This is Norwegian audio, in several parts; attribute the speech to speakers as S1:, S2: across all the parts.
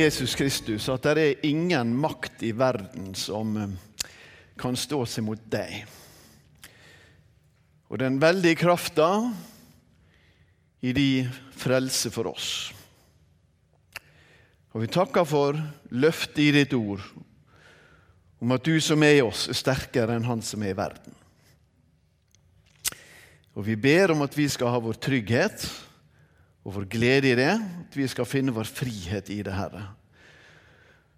S1: Jesus Kristus, at det er ingen makt i verden som eh, kan stå seg mot deg. Og den veldige krafta i de frelse for oss. Og vi takker for løftet i ditt ord om at du som er i oss, er sterkere enn han som er i verden. Og vi ber om at vi skal ha vår trygghet og vår glede i det, at vi skal finne vår frihet i det, Herre.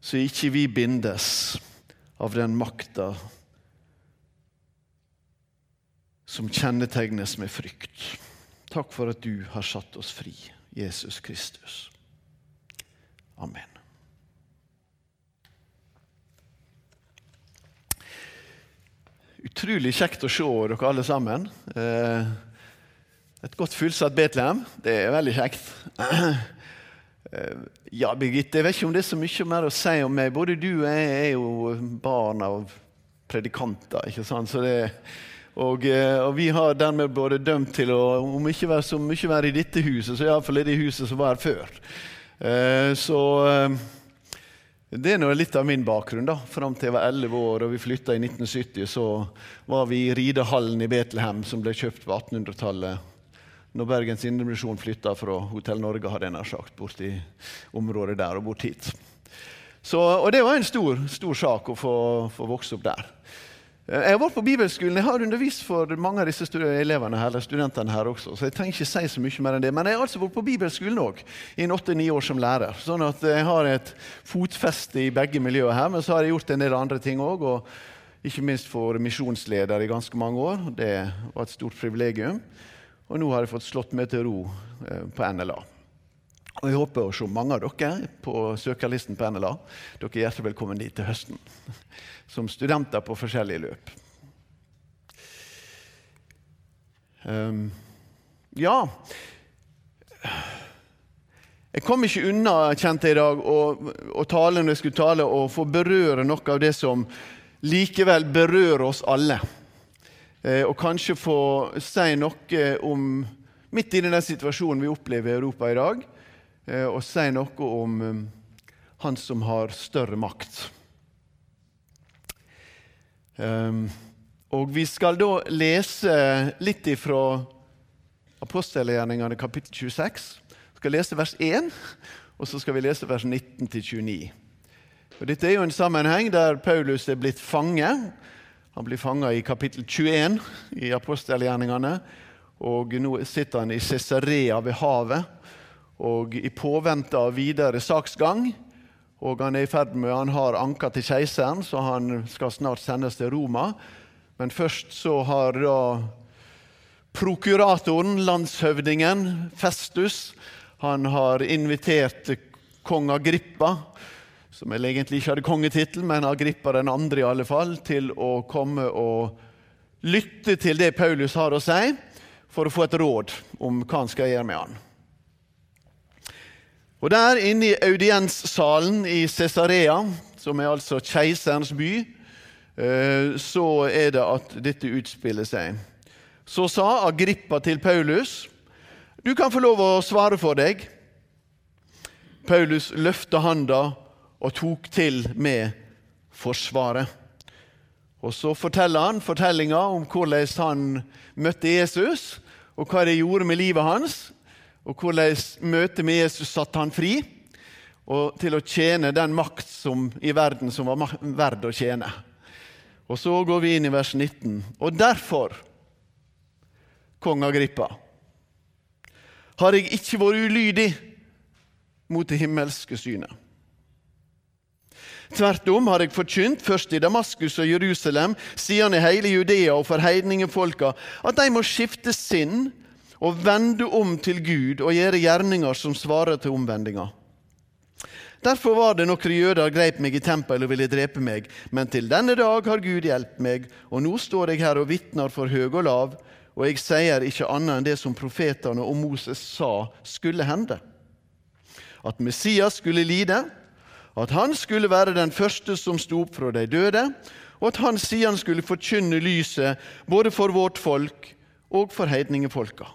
S1: Så ikke vi bindes av den makta som kjennetegnes med frykt. Takk for at du har satt oss fri, Jesus Kristus. Amen. Utrolig kjekt å se dere alle sammen. Et godt fullsatt Betlehem. Det er veldig kjekt. Eh, ja, Birgitte, jeg vet ikke om det er så mye mer å si om meg. Både du og jeg er jo barn av predikanter. ikke sant? Så det, og, eh, og, vi har dermed både dømt til å om ikke være så mye være i dette huset, så iallfall i det huset som var her før. Eh, så det er nå litt av min bakgrunn. da. Fram til jeg var 11 år og vi flytta i 1970, så var vi i ridehallen i Betlehem, som ble kjøpt på 1800-tallet når Bergens Indremisjon flytta fra Hotell Norge, hadde jeg nær sagt, bort i området der og bort hit. Så, og det var en stor, stor sak å få, få, vokse opp der. Jeg har vært på bibelskolen, jeg har undervist for mange av disse elevene her, eller studentene her også, så jeg trenger ikke si så mye mer enn det. Men jeg har altså vært på bibelskolen òg, i åtte-ni år som lærer. Sånn at jeg har et fotfeste i begge miljøer her. Men så har jeg gjort en del andre ting òg, og ikke minst for misjonsleder i ganske mange år. Det var et stort privilegium. Og nå har jeg fått slått meg til ro eh, på NLA. Og Jeg håper å se mange av dere på søkerlisten på NLA. Dere er hjertelig velkommen dit til høsten som studenter på forskjellige løp. Um, ja Jeg kom ikke unna kjente jeg i dag, å, å tale når jeg skulle tale, og få berøre noe av det som likevel berører oss alle. Eh, og kanskje få si noe om Midt i den situasjonen vi opplever i Europa i dag, eh, og si noe om eh, han som har større makt. Ehm, og vi skal da lese litt ifra apostelgjerningene kapittel 26. Vi skal lese vers 1, og så skal vi lese vers 19 29. Og Dette er jo en sammenheng der Paulus er blitt fange han blir fanga i kapittel 21 i apostelgjerningene. Og nå sitter han i Cesarea ved havet og i påvente av videre saksgang. Og han er i ferd med, han har anka til keiseren, så han skal snart sendes til Roma. Men først så har da prokuratoren, landshøvdingen, Festus, han har invitert kong Agrippa som vel egentlig ikke hadde kongetittel, men Agrippa den andre i alle fall, til å komme og lytte til det Paulus har å si, for å få et råd om hva han skal gjøre med han. Og Der inne i audienssalen i Cesarea, som er altså keiserens by, eh, så er det at dette utspiller seg. Så sa Agrippa til Paulus, 'Du kan få lov å svare for deg.' Paulus løfta handa og tok til med forsvaret. Og Så forteller han fortellinga om hvordan han møtte Jesus, og hva det gjorde med livet hans, og hvordan møtet med Jesus satte han fri og til å tjene den makt som, i verden som var verd å tjene. Og Så går vi inn i vers 19. Og derfor, kong Agrippa, har jeg ikke vært ulydig mot det himmelske synet. Tvert om har jeg forkynt, først i Damaskus og Jerusalem, siden i hele Judea og for heidningfolka, at de må skifte sinn og vende om til Gud og gjøre gjerninger som svarer til omvendinga. Derfor var det noen jøder greip meg i tempelet og ville drepe meg. Men til denne dag har Gud hjulpet meg, og nå står jeg her og vitner for høg og lav, og jeg sier ikke annet enn det som profetene og Moses sa skulle hende. At Messias skulle lide, at han skulle være den første som sto opp fra de døde, og at han siden skulle forkynne lyset både for vårt folk og for heidningefolka.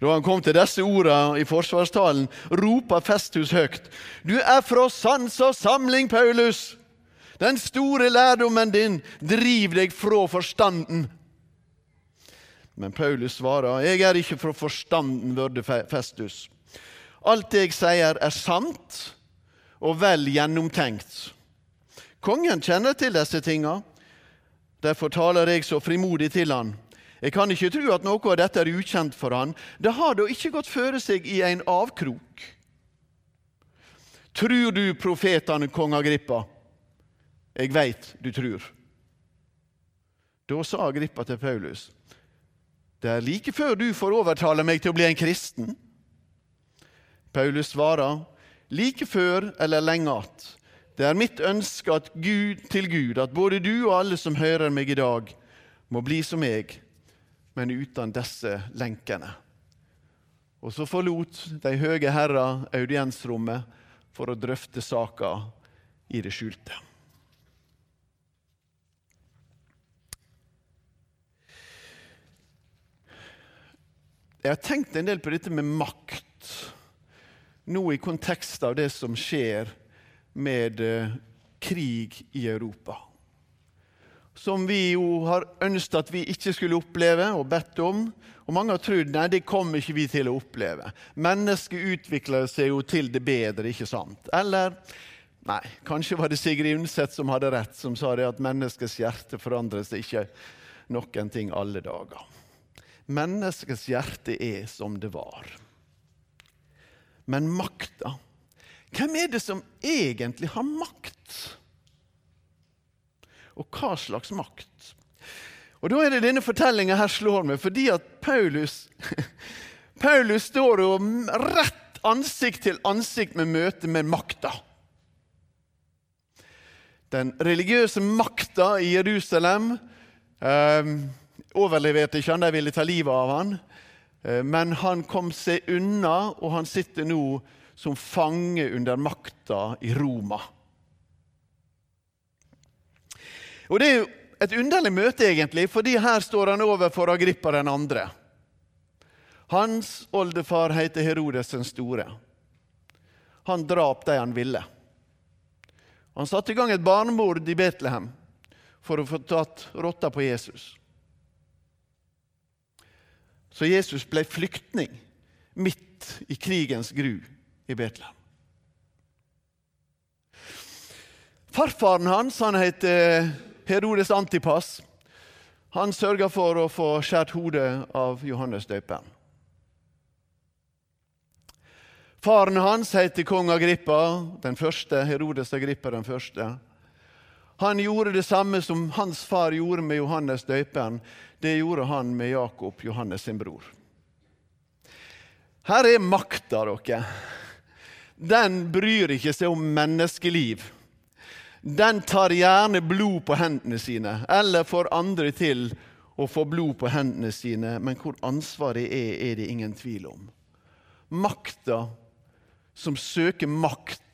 S1: Da han kom til disse ordene i forsvarstalen, ropa Festus høyt. Du er fra sans og samling, Paulus! Den store lærdommen din driver deg fra forstanden. Men Paulus svarer, jeg er ikke fra forstanden, vørde Festus. Alt det jeg sier, er sant og vel gjennomtenkt. Kongen kjenner til disse tinga. Derfor taler jeg så frimodig til han. Jeg kan ikke tro at noe av dette er ukjent for han. Det har da ikke gått føre seg i en avkrok. Tror du profetene, kong Agrippa? Jeg veit du tror. Da sa Agrippa til Paulus, det er like før du får overtale meg til å bli en kristen. Paulus svarer, like før eller lenge att. Det er mitt ønske at Gud, til Gud at både du og alle som hører meg i dag, må bli som meg men uten disse lenkene. Og så forlot de høye herrer audiensrommet for å drøfte saka i det skjulte. Jeg har tenkt en del på dette med makt, nå i kontekst av det som skjer med eh, krig i Europa som vi jo har ønsket at vi ikke skulle oppleve og bedt om. Og mange har trodd nei, det kommer ikke vi til å oppleve. Mennesket utvikler seg jo til det bedre, ikke sant? Eller nei, kanskje var det Sigrid Undset som hadde rett, som sa det at menneskets hjerte forandrer seg ikke noen ting alle dager. Menneskets hjerte er som det var. Men makta Hvem er det som egentlig har makt? og hva slags makt. Og Da er det denne fortellinga her slår meg, fordi at Paulus Paulus står jo rett ansikt til ansikt med møte med makta. Den religiøse makta i Jerusalem eh, overleverte ikke han, de ville ta livet av han. Eh, men han kom seg unna, og han sitter nå som fange under makta i Roma. Og Det er jo et underlig møte, egentlig, fordi her står han overfor Agrippa den andre. Hans oldefar heter Herodes den store. Han drap de han ville. Han satte i gang et barnemord i Betlehem for å få tatt rotta på Jesus. Så Jesus ble flyktning midt i krigens gru i Betlehem. Farfaren hans han heter Herodes Antipas han sørga for å få skåret hodet av Johannes døperen. Faren hans heter kong Agrippa den første, Herodes Agrippa den første. Han gjorde det samme som hans far gjorde med Johannes døperen. Det gjorde han med Jakob, Johannes sin bror. Her er makta, dere. Den bryr ikke seg om menneskeliv den tar gjerne blod på hendene sine, eller får andre til å få blod på hendene sine, men hvor ansvaret er, er det ingen tvil om. Makta som søker makt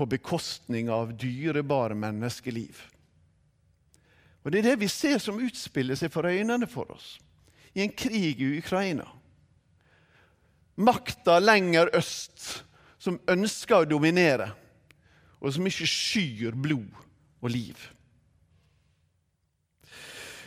S1: på bekostning av dyrebare menneskeliv. Og Det er det vi ser som utspiller seg for øynene for oss i en krig i Ukraina. Makta lenger øst som ønsker å dominere og som ikke skyr blod og liv.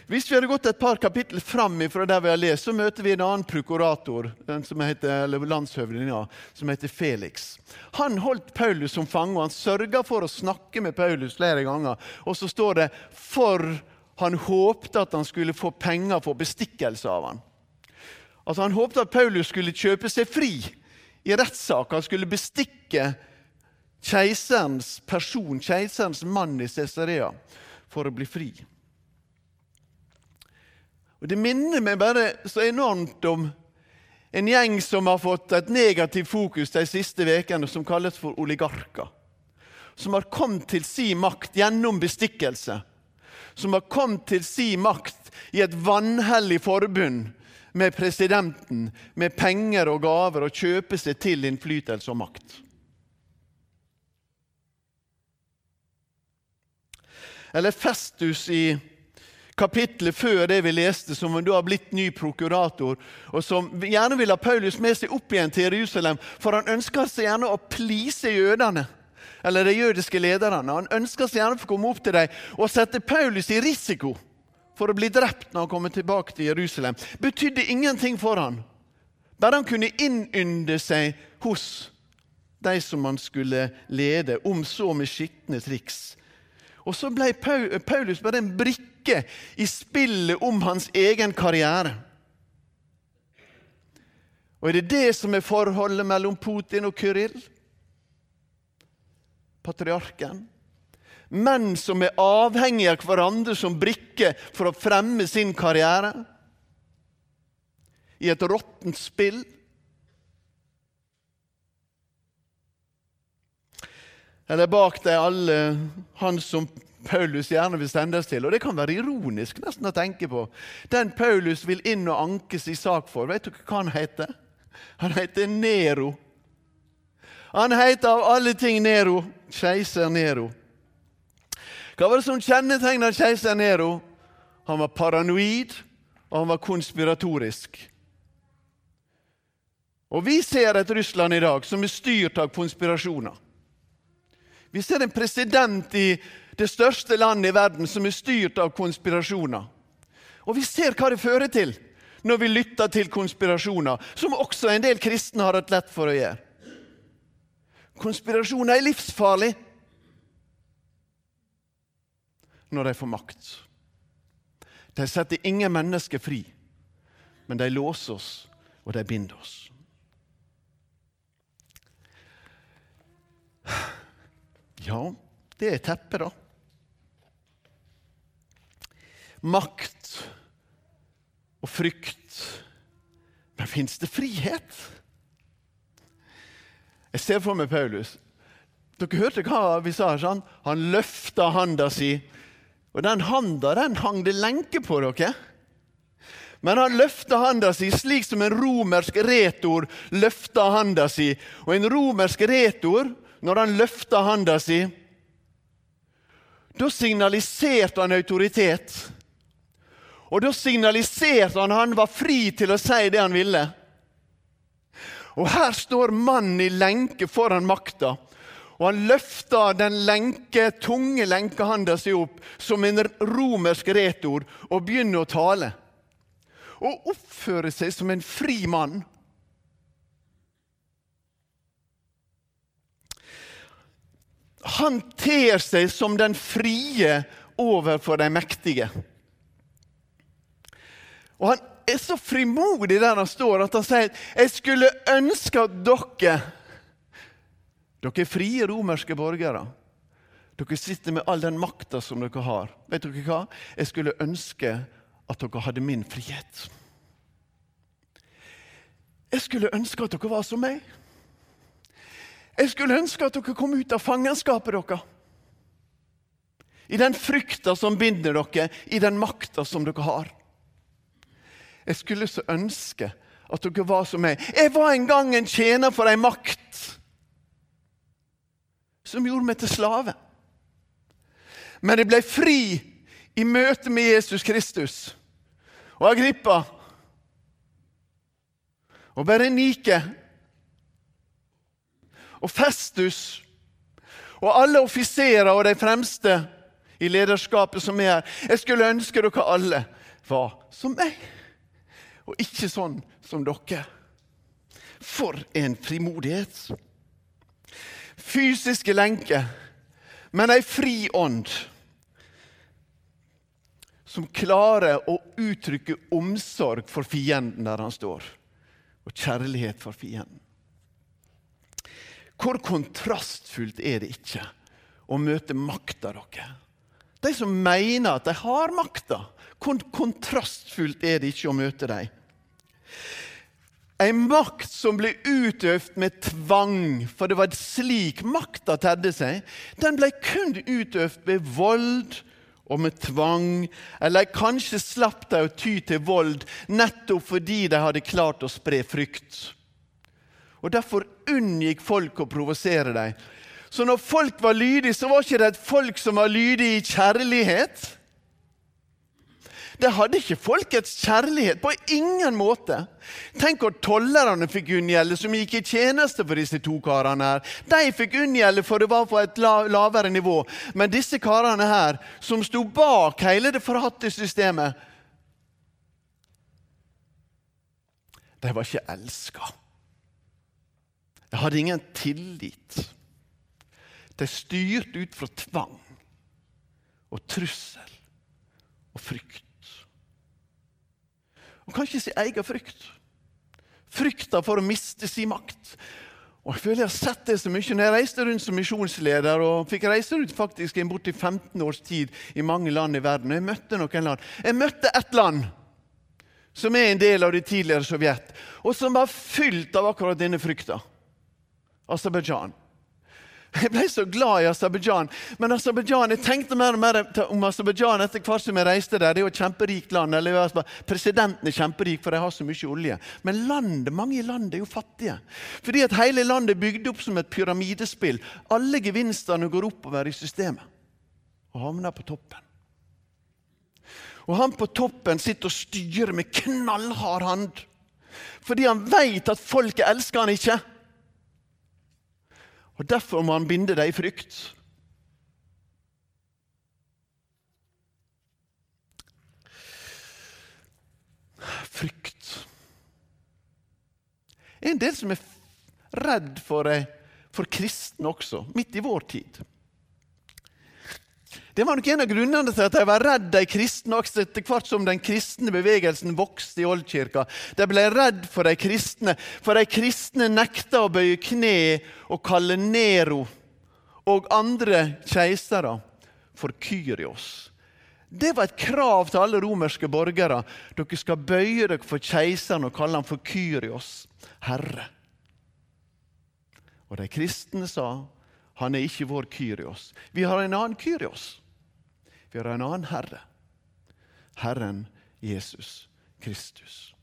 S1: Hvis vi hadde gått et par kapittel fram fra der vi har lest, så møter vi en annen prokurator, den som heter, eller landshøvdingen, ja, som heter Felix. Han holdt Paulus som fange, og han sørga for å snakke med Paulus flere ganger. Og så står det 'for han håpte at han skulle få penger for bestikkelse av han. Altså Han håpte at Paulus skulle kjøpe seg fri i rettssak. Han skulle bestikke keiserens person, keiserens mann i Cesarea, for å bli fri. Og Det minner meg bare så enormt om en gjeng som har fått et negativt fokus de siste ukene, som kalles for oligarker. Som har kommet til sin makt gjennom bestikkelse. Som har kommet til sin makt i et vanhellig forbund med presidenten, med penger og gaver, og kjøpe seg til innflytelse og makt. Eller Festus i kapittelet før det vi leste, som da har blitt ny prokurator, og som gjerne vil ha Paulus med seg opp igjen til Jerusalem, for han ønsker seg gjerne å please jødene. Eller de jødiske lederne. Han ønsker seg gjerne å få komme opp til dem og sette Paulus i risiko for å bli drept når han kommer tilbake til Jerusalem. Betydde ingenting for han. Bare han kunne innynde seg hos de som han skulle lede, om så med skitne triks. Og så ble Paulus bare en brikke i spillet om hans egen karriere. Og er det det som er forholdet mellom Putin og Kyrill? Patriarken? Menn som er avhengige av hverandre som brikker for å fremme sin karriere? I et råttent spill? Eller bak deg alle han som Paulus gjerne vil sendes til. Og det kan være ironisk nesten å tenke på. Den Paulus vil inn og ankes i sak for, vet dere hva han heter? Han heter Nero. Han heter av alle ting Nero keiser Nero. Hva var det som kjennetegnet keiser Nero? Han var paranoid, og han var konspiratorisk. Og Vi ser et Russland i dag som er styrt av konspirasjoner. Vi ser en president i det største landet i verden som er styrt av konspirasjoner. Og vi ser hva det fører til når vi lytter til konspirasjoner, som også en del kristne har hatt lett for å gjøre. Konspirasjoner er livsfarlig når de får makt. De setter ingen mennesker fri, men de låser oss, og de binder oss. Ja, det er teppet, da. Makt og frykt. Men fins det frihet? Jeg ser for meg Paulus. Dere hørte hva vi sa? Sånn? Han løfta handa si. Og den handa den hang det lenke på dere. Men han løfta handa si slik som en romersk retor løfta handa si. Og en romersk retor når han løfta handa si, da signaliserte han autoritet. Og da signaliserte han han var fri til å si det han ville. Og her står mannen i lenke foran makta. Og han løfta den lenke, tunge lenkehanda si opp som en romersk retor og begynner å tale. Og oppfører seg som en fri mann. Han ter seg som den frie overfor de mektige. Og han er så frimodig der han står, at han sier jeg skulle ønske at dere Dere er frie romerske borgere. Dere sitter med all den makta som dere har. Vet dere hva? Jeg skulle ønske at dere hadde min frihet. Jeg skulle ønske at dere var som meg. Jeg skulle ønske at dere kom ut av fangenskapet deres. I den frykta som binder dere, i den makta som dere har. Jeg skulle så ønske at dere var som meg. Jeg var en gang en tjener for ei makt som gjorde meg til slave. Men jeg ble fri i møte med Jesus Kristus. Og Agrippa og Berenike og Festus og alle offiserer og de fremste i lederskapet som er her. Jeg skulle ønske dere alle var som meg, og ikke sånn som dere. For en frimodighet! Fysiske lenker, men ei fri ånd som klarer å uttrykke omsorg for fienden der han står, og kjærlighet for fienden. Hvor kontrastfullt er det ikke å møte makta dere? De som mener at de har makta. Hvor kontrastfullt er det ikke å møte dem? En makt som ble utøvd med tvang, for det var slik makta tedde seg. Den ble kun utøvd med vold og med tvang, eller kanskje slapp de å ty til vold nettopp fordi de hadde klart å spre frykt. Og Derfor unngikk folk å provosere dem. Så når folk var lydige, så var ikke det et folk som var lydige i kjærlighet. Det hadde ikke folkets kjærlighet. På ingen måte. Tenk hvor tollerne fikk unngjelde, som gikk i tjeneste for disse to karene. her. De fikk unngjelde, for det var på et lavere nivå. Men disse karene her, som sto bak hele det forhatte systemet De var ikke elska. De hadde ingen tillit. De styrte ut fra tvang og trussel og frykt. Og kanskje sin egen frykt. Frykta for å miste sin makt. Og Jeg føler jeg har sett det så mye når jeg reiste rundt som misjonsleder. og fikk reise rundt faktisk i borti 15 års tid i mange land i verden. og Jeg møtte noen land. Jeg møtte ett land som er en del av det tidligere Sovjet, og som var fylt av akkurat denne frykta. Aserbajdsjan. Jeg ble så glad i Aserbajdsjan. Men Aserbajdsjan, jeg tenkte mer og mer om Aserbajdsjan etter hvert som jeg reiste der. Det er jo et kjemperikt land. Presidenten er kjemperik, for de har så mye olje. Men landet, mange i landet er jo fattige. Fordi at hele landet er bygd opp som et pyramidespill. Alle gevinstene går oppover i systemet og havner på toppen. Og han på toppen sitter og styrer med knallhard hand. Fordi han vet at folket elsker han ikke. Og Derfor må han binde deg i frykt. Frykt. Det er en del som er redd for, eh, for kristne også, midt i vår tid. Det var nok en av grunnene til at de var redd de kristne også etter hvert som den kristne bevegelsen vokste i oldkirka. De ble redd for de kristne, for de kristne nekta å bøye kne og kalle Nero og andre keisere for Kyrios. Det var et krav til alle romerske borgere. Dere skal bøye dere for keiseren og kalle ham for Kyrios, herre. Og de kristne sa han er ikke vår Kyrios. Vi har en annen Kyrios. Vi har en annen herre. Herren Jesus Kristus.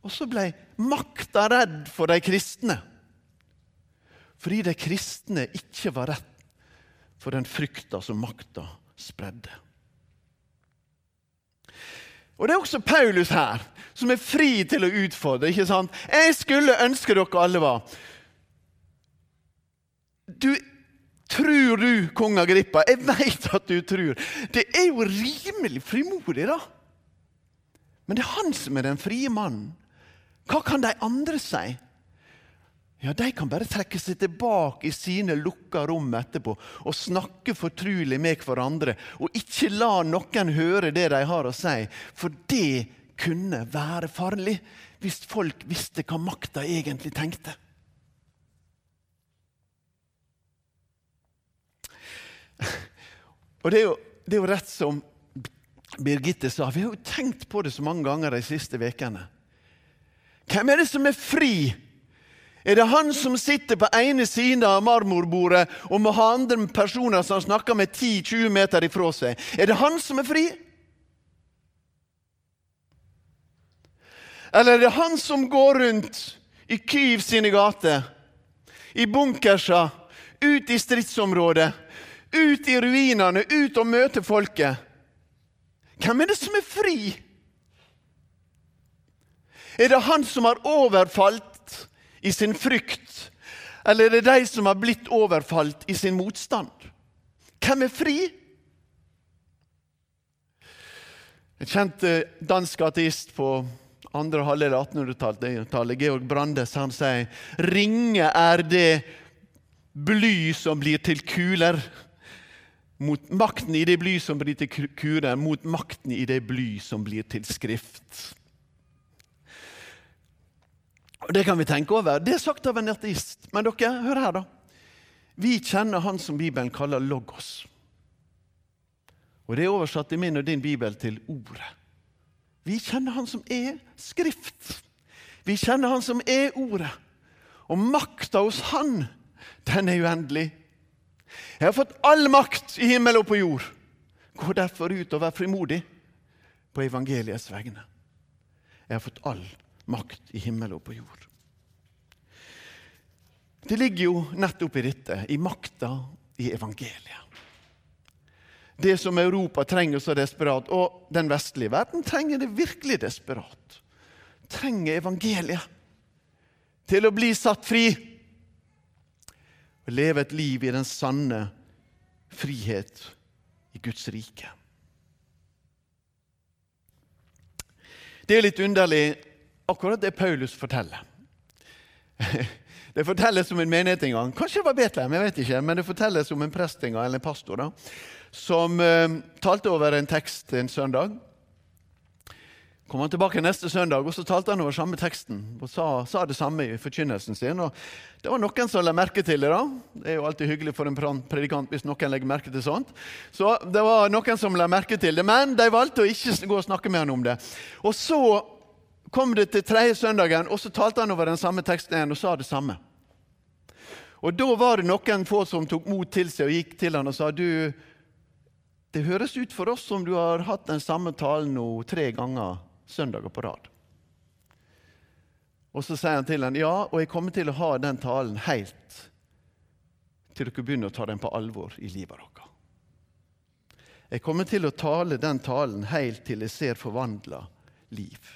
S1: Og så ble makta redd for de kristne. Fordi de kristne ikke var rett for den frykta som makta spredde. Og Det er også Paulus her, som er fri til å utfordre. ikke sant? Jeg skulle ønske dere alle var Du Tror du, kong Agrippa? Jeg veit at du tror. Det er jo rimelig frimodig, da. Men det er han som er den frie mannen. Hva kan de andre si? Ja, De kan bare trekke seg tilbake i sine lukka rom etterpå og snakke fortrulig med hverandre og ikke la noen høre det de har å si, for det kunne være farlig hvis folk visste hva makta egentlig tenkte. Og det er, jo, det er jo rett som Birgitte sa, vi har jo tenkt på det så mange ganger de siste ukene. Hvem er det som er fri? Er det han som sitter på ene siden av marmorbordet og må ha andre personer som snakker med 10-20 meter ifra seg? Er det han som er fri? Eller er det han som går rundt i Kyiv sine gater, i bunkerser, ut i stridsområdet, ut i ruinene, ut og møte folket. Hvem er det som er fri? Er det han som har overfalt i sin frykt, eller er det de som har blitt overfalt i sin motstand? Hvem er fri? En kjent eh, dansk ateist på andre halvdel av 1800-tallet, Georg Brandes, han sier 'Ringe er det bly som blir til kuler' mot makten i det bly som blir til kure, mot makten i det bly som blir til skrift. Og Det kan vi tenke over. Det er sagt av en ateist. Men dere, hør her, da. Vi kjenner han som Bibelen kaller logos. Og det er oversatt i min og din bibel til Ordet. Vi kjenner han som er Skrift. Vi kjenner Han som er Ordet. Og makta hos Han, den er uendelig. Jeg har fått all makt i himmel og på jord. Gå derfor ut og vær frimodig på evangeliets vegne. Jeg har fått all makt i himmel og på jord. Det ligger jo nettopp i dette, i makta i evangeliet. Det som Europa trenger så desperat, og den vestlige verden trenger det virkelig desperat. Trenger evangeliet til å bli satt fri og leve et liv i den sanne frihet i Guds rike. Det er litt underlig, akkurat det Paulus forteller. Det fortelles om en menighet en gang. Kanskje det var Betlehem, jeg vet ikke, men det fortelles om en prest en gang, eller en pastor da, som uh, talte over en tekst en søndag. Kom han tilbake neste søndag, og så talte han over samme teksten og sa, sa det samme i forkynnelsen sin. Og det var noen som la merke til det. da. Det er jo alltid hyggelig for en predikant hvis noen legger merke til sånt. Så det var noen som la merke til det, men de valgte å ikke gå og snakke med han om det. Og så kom det til tredje søndagen, og så talte han over den samme teksten igjen og sa det samme. Og Da var det noen få som tok mot til seg og gikk til han og sa du, det høres ut for oss som du har hatt den samme talen nå tre ganger søndager på rad. Og Så sier han til ham ja, og jeg kommer til å ha den talen helt til dere begynner å ta den på alvor i livet deres. Jeg kommer til å tale den talen helt til jeg ser forvandla liv.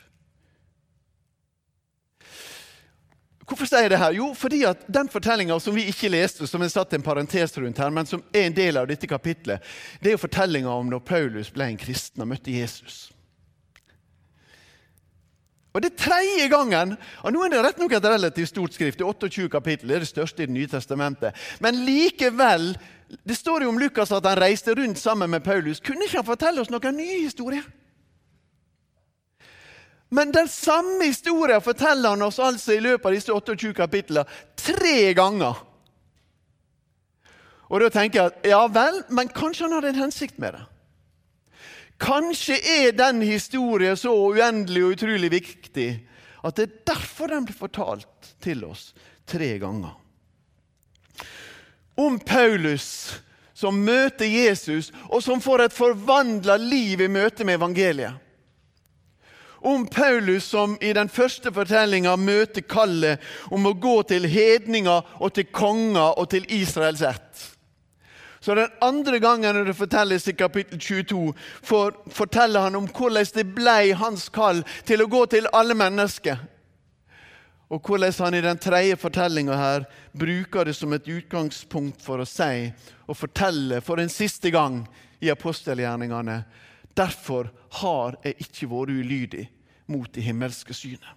S1: Hvorfor sier jeg det her? Jo, fordi at den fortellinga som vi ikke leste, som er satt en parentes rundt her, men som er en del av dette kapitlet, det er jo fortellinga om når Paulus ble en kristen og møtte Jesus. Og Det er tredje gangen og Nå er det rett nok et relativt stort skrift. Det er 28 kapittel, det er det største i Det nye testamentet. Men likevel Det står jo om Lukas at han reiste rundt sammen med Paulus. Kunne ikke han fortelle oss noen nye historier? Men den samme historien forteller han oss altså i løpet av disse 28 kapitlene tre ganger. Og da tenker jeg at ja vel, men kanskje han hadde en hensikt med det. Kanskje er den historien så uendelig og utrolig viktig at det er derfor den blir fortalt til oss tre ganger. Om Paulus som møter Jesus, og som får et forvandla liv i møte med evangeliet om Paulus som i den første fortellinga møter kallet om å gå til hedninger og til konger og til Israels ett. Så Den andre gangen det fortelles i kapittel 22, for, forteller han om hvordan det ble hans kall til å gå til alle mennesker. Og hvordan han i den tredje fortellinga her bruker det som et utgangspunkt for å si og fortelle for en siste gang i apostelgjerningene. Derfor har jeg ikke vært ulydig mot det himmelske synet.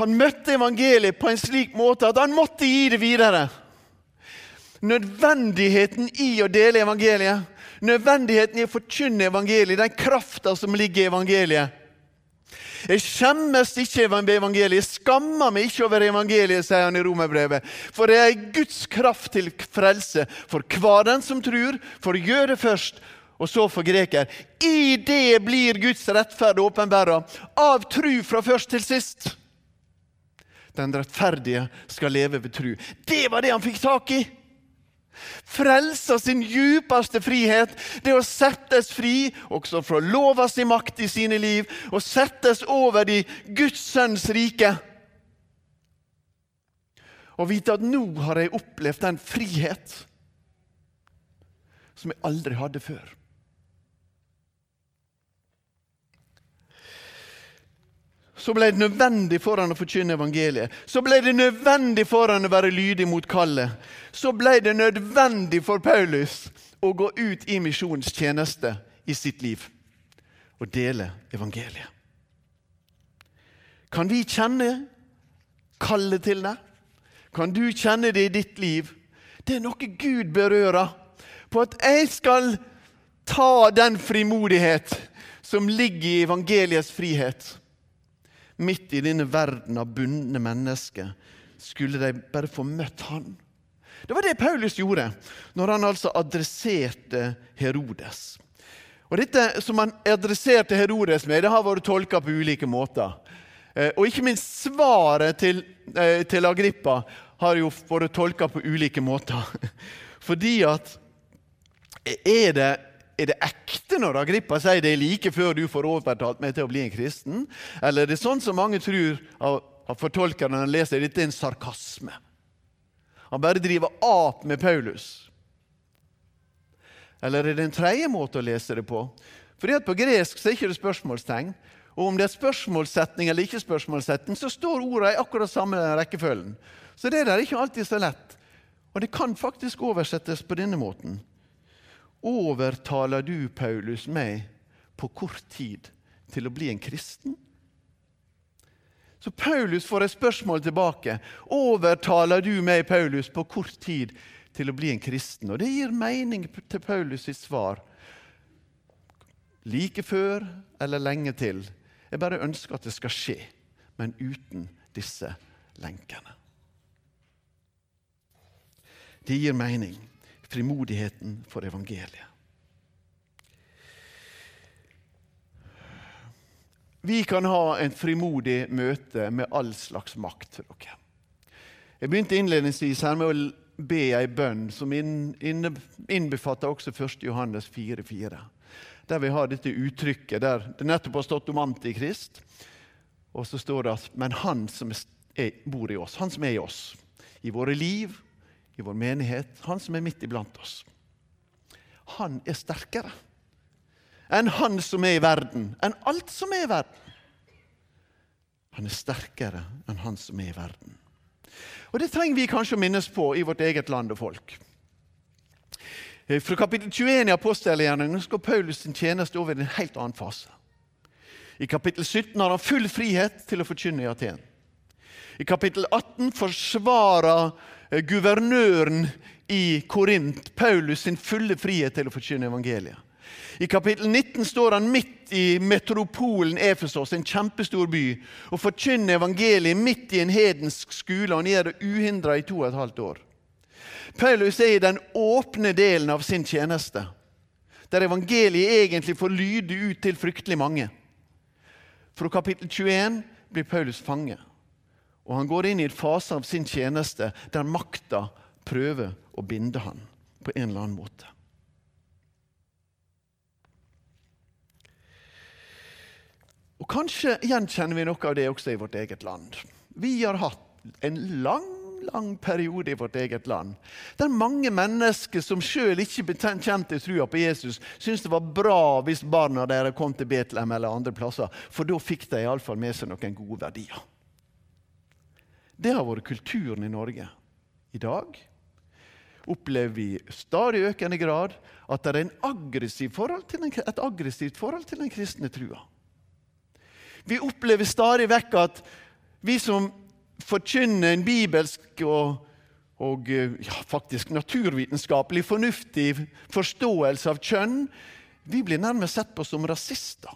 S1: Han møtte evangeliet på en slik måte at han måtte gi det videre. Nødvendigheten i å dele evangeliet, nødvendigheten i å forkynne evangeliet, den krafta som ligger i evangeliet. Jeg skjemmes ikke over evangeliet, jeg skammer meg ikke over evangeliet, sier han i romerbrevet. For det er Guds kraft til frelse for hver den som tror, for jøde først og så for greker. I det blir Guds rettferd åpenbæra, av tru fra først til sist. Den rettferdige skal leve ved tru. Det var det han fikk tak i! Frelsa sin djupeste frihet, det å settes fri, også fra sin makt i sine liv, og settes over i Guds sønns rike. Og vite at nå har jeg opplevd den frihet som jeg aldri hadde før. Så ble det nødvendig for han å forkynne evangeliet. Så ble det nødvendig for han å være lydig mot kallet. Så ble det nødvendig for Paulus å gå ut i misjonstjeneste i sitt liv og dele evangeliet. Kan vi kjenne kallet til det? Kan du kjenne det i ditt liv? Det er noe Gud berører. På at jeg skal ta den frimodighet som ligger i evangeliets frihet midt i denne verden av bundne mennesker, skulle de bare få møtt han. Det var det Paulus gjorde når han altså adresserte Herodes. Og Dette som han adresserte Herodes med, det har vært tolka på ulike måter. Eh, og ikke minst svaret til, eh, til Agrippa har jo vært tolka på ulike måter. Fordi at er det, er det ekte når Agrippa sier det er like før du får overtalt meg til å bli en kristen? Eller er det sånn som mange tror av, av fortolkerne når de leser dette, en sarkasme? Han bare driver ap med Paulus. Eller er det en tredje måte å lese det på? Fordi at På gresk så er ikke det spørsmålstegn. Og om det er spørsmålssetning eller ikke, spørsmålssetning, så står ordene i akkurat samme rekkefølgen. Så det der er ikke alltid så lett. Og det kan faktisk oversettes på denne måten. Overtaler du, Paulus, meg på kort tid til å bli en kristen? Så Paulus får et spørsmål tilbake. Overtaler du meg, Paulus, på kort tid til å bli en kristen. Og det gir mening til Paulus sitt svar. Like før eller lenge til. Jeg bare ønsker at det skal skje, men uten disse lenkene. Det gir mening. Frimodigheten for evangeliet. Vi kan ha en frimodig møte med all slags makt. dere. Jeg begynte innledningsvis her med å be ei bønn som innbefatter også 1. Johannes 4,4. Der vi har dette uttrykket der det nettopp har stått om Antikrist. Og så står det at Men han som er, bor i oss, han som er i oss, i våre liv, i vår menighet, han som er midt iblant oss, han er sterkere enn han som er i verden, enn alt som er i verden. Han er sterkere enn han som er i verden. Og Det trenger vi kanskje å minnes på i vårt eget land og folk. Eh, fra kapittel 21 i apostelgjerningen skal Paulus sin tjeneste over i en helt annen fase. I kapittel 17 har han full frihet til å forkynne i Aten. I kapittel 18 forsvarer guvernøren i Korint Paulus sin fulle frihet til å forkynne evangeliet. I kapittel 19 står han midt i metropolen Efesos, en kjempestor by, og forkynner evangeliet midt i en hedensk skole. Han gjør det uhindra i to og et halvt år. Paulus er i den åpne delen av sin tjeneste, der evangeliet egentlig får lyde ut til fryktelig mange. Fra kapittel 21 blir Paulus fange, og han går inn i en fase av sin tjeneste der makta prøver å binde han på en eller annen måte. Og Kanskje gjenkjenner vi noe av det også i vårt eget land. Vi har hatt en lang lang periode i vårt eget land der mange mennesker som sjøl ikke kjente trua på Jesus, syntes det var bra hvis barna deres kom til Betlehem eller andre plasser, for da fikk de iallfall med seg noen gode verdier. Det har vært kulturen i Norge. I dag opplever vi stadig økende grad at det er aggressiv den, et aggressivt forhold til den kristne trua. Vi opplever stadig vekk at vi som forkynner en bibelsk og, og ja, faktisk naturvitenskapelig fornuftig forståelse av kjønn, vi blir nærmest sett på som rasister.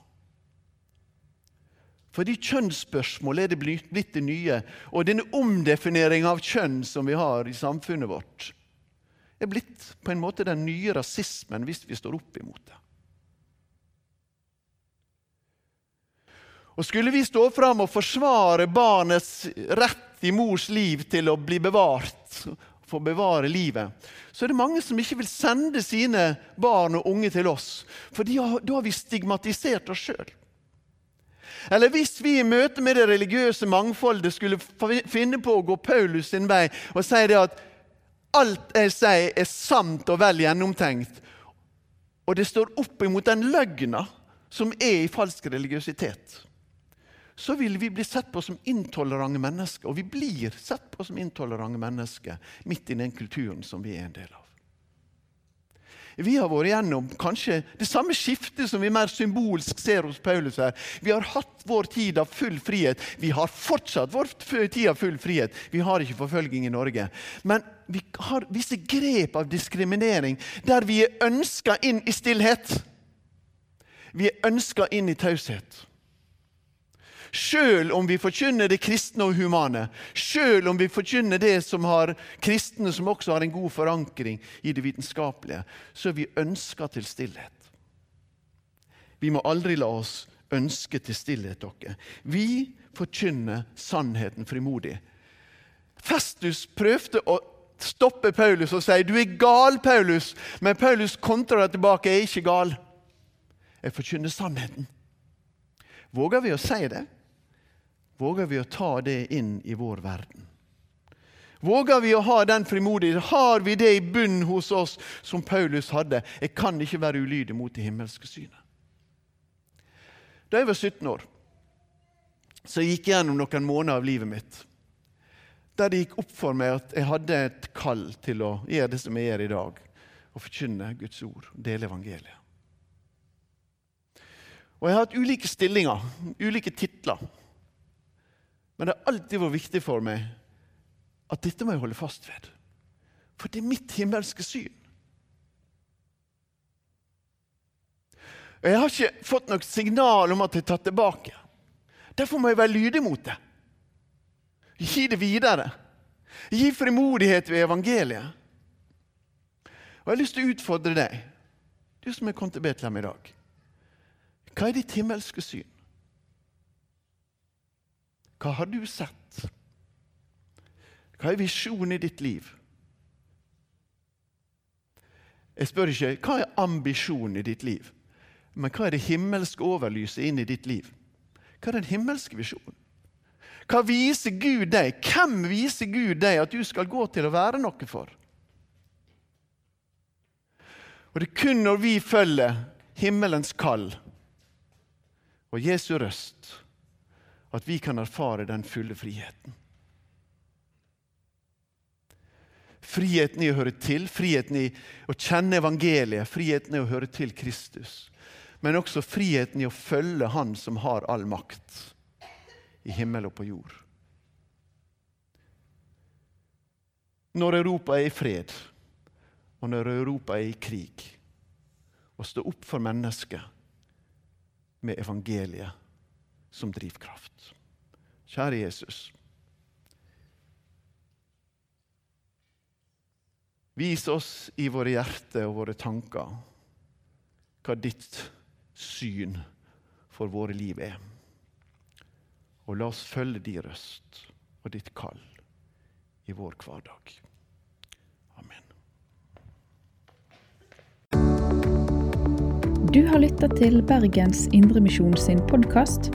S1: Fordi kjønnsspørsmålet er det blitt det nye. Og denne omdefineringa av kjønn som vi har i samfunnet vårt, er blitt på en måte den nye rasismen hvis vi står opp imot det. Og Skulle vi stå fram og forsvare barnets rett i mors liv til å bli bevart, for å bevare livet, så er det mange som ikke vil sende sine barn og unge til oss, for da har vi stigmatisert oss sjøl. Eller hvis vi i møte med det religiøse mangfoldet skulle finne på å gå Paulus sin vei og si det at alt jeg sier, er sant og vel gjennomtenkt, og det står opp imot den løgna som er i falsk religiøsitet så vil vi bli sett på som intolerante mennesker. Og vi blir sett på som intolerante mennesker midt i den kulturen som vi er en del av. Vi har vært gjennom kanskje det samme skiftet som vi mer symbolsk ser hos Paulus her. Vi har hatt vår tid av full frihet. Vi har fortsatt vår tid av full frihet. Vi har ikke forfølging i Norge. Men vi har visse grep av diskriminering der vi er ønska inn i stillhet. Vi er ønska inn i taushet. Sjøl om vi forkynner det kristne og humane, sjøl om vi forkynner det som har kristne som også har en god forankring i det vitenskapelige, så er vi ønska til stillhet. Vi må aldri la oss ønske til stillhet dere. Vi forkynner sannheten frimodig. Festus prøvde å stoppe Paulus og si 'Du er gal, Paulus', men Paulus kontrer tilbake 'Jeg er ikke gal'. Jeg forkynner sannheten. Våger vi å si det? Våger vi å ta det inn i vår verden? Våger vi å ha den frimodigheten? Har vi det i bunnen hos oss som Paulus hadde? Jeg kan ikke være ulydig mot det himmelske synet. Da jeg var 17 år, så jeg gikk gjennom noen måneder av livet mitt der det gikk opp for meg at jeg hadde et kall til å gjøre det som jeg gjør i dag. Å forkynne Guds ord, dele evangeliet. Og Jeg har hatt ulike stillinger, ulike titler. Men det har alltid vært viktig for meg at dette må jeg holde fast ved. For det er mitt himmelske syn. Og Jeg har ikke fått noe signal om at jeg er tatt tilbake. Derfor må jeg være lydig mot det. Gi det videre. Gi frimodighet ved evangeliet. Og Jeg har lyst til å utfordre deg, du som er kommet til Betlehem i dag. Hva er ditt himmelske syn? Hva har du sett? Hva er visjonen i ditt liv? Jeg spør ikke hva er ambisjonen i ditt liv, men hva er det himmelske overlyset inn i ditt liv? Hva er den himmelske visjonen? Hva viser Gud deg? Hvem viser Gud deg at du skal gå til å være noe for? Og Det er kun når vi følger himmelens kall og Jesu røst, at vi kan erfare den fulle friheten. Friheten i å høre til, friheten i å kjenne evangeliet, friheten i å høre til Kristus. Men også friheten i å følge Han som har all makt i himmel og på jord. Når Europa er i fred, og når Europa er i krig, å stå opp for mennesket med evangeliet som drivkraft. Kjære Jesus. Vis oss i våre hjerter og våre tanker hva ditt syn for våre liv er. Og la oss følge din røst og ditt kall i vår hverdag. Amen.
S2: Du har lytta til Bergens Indremisjon sin podkast.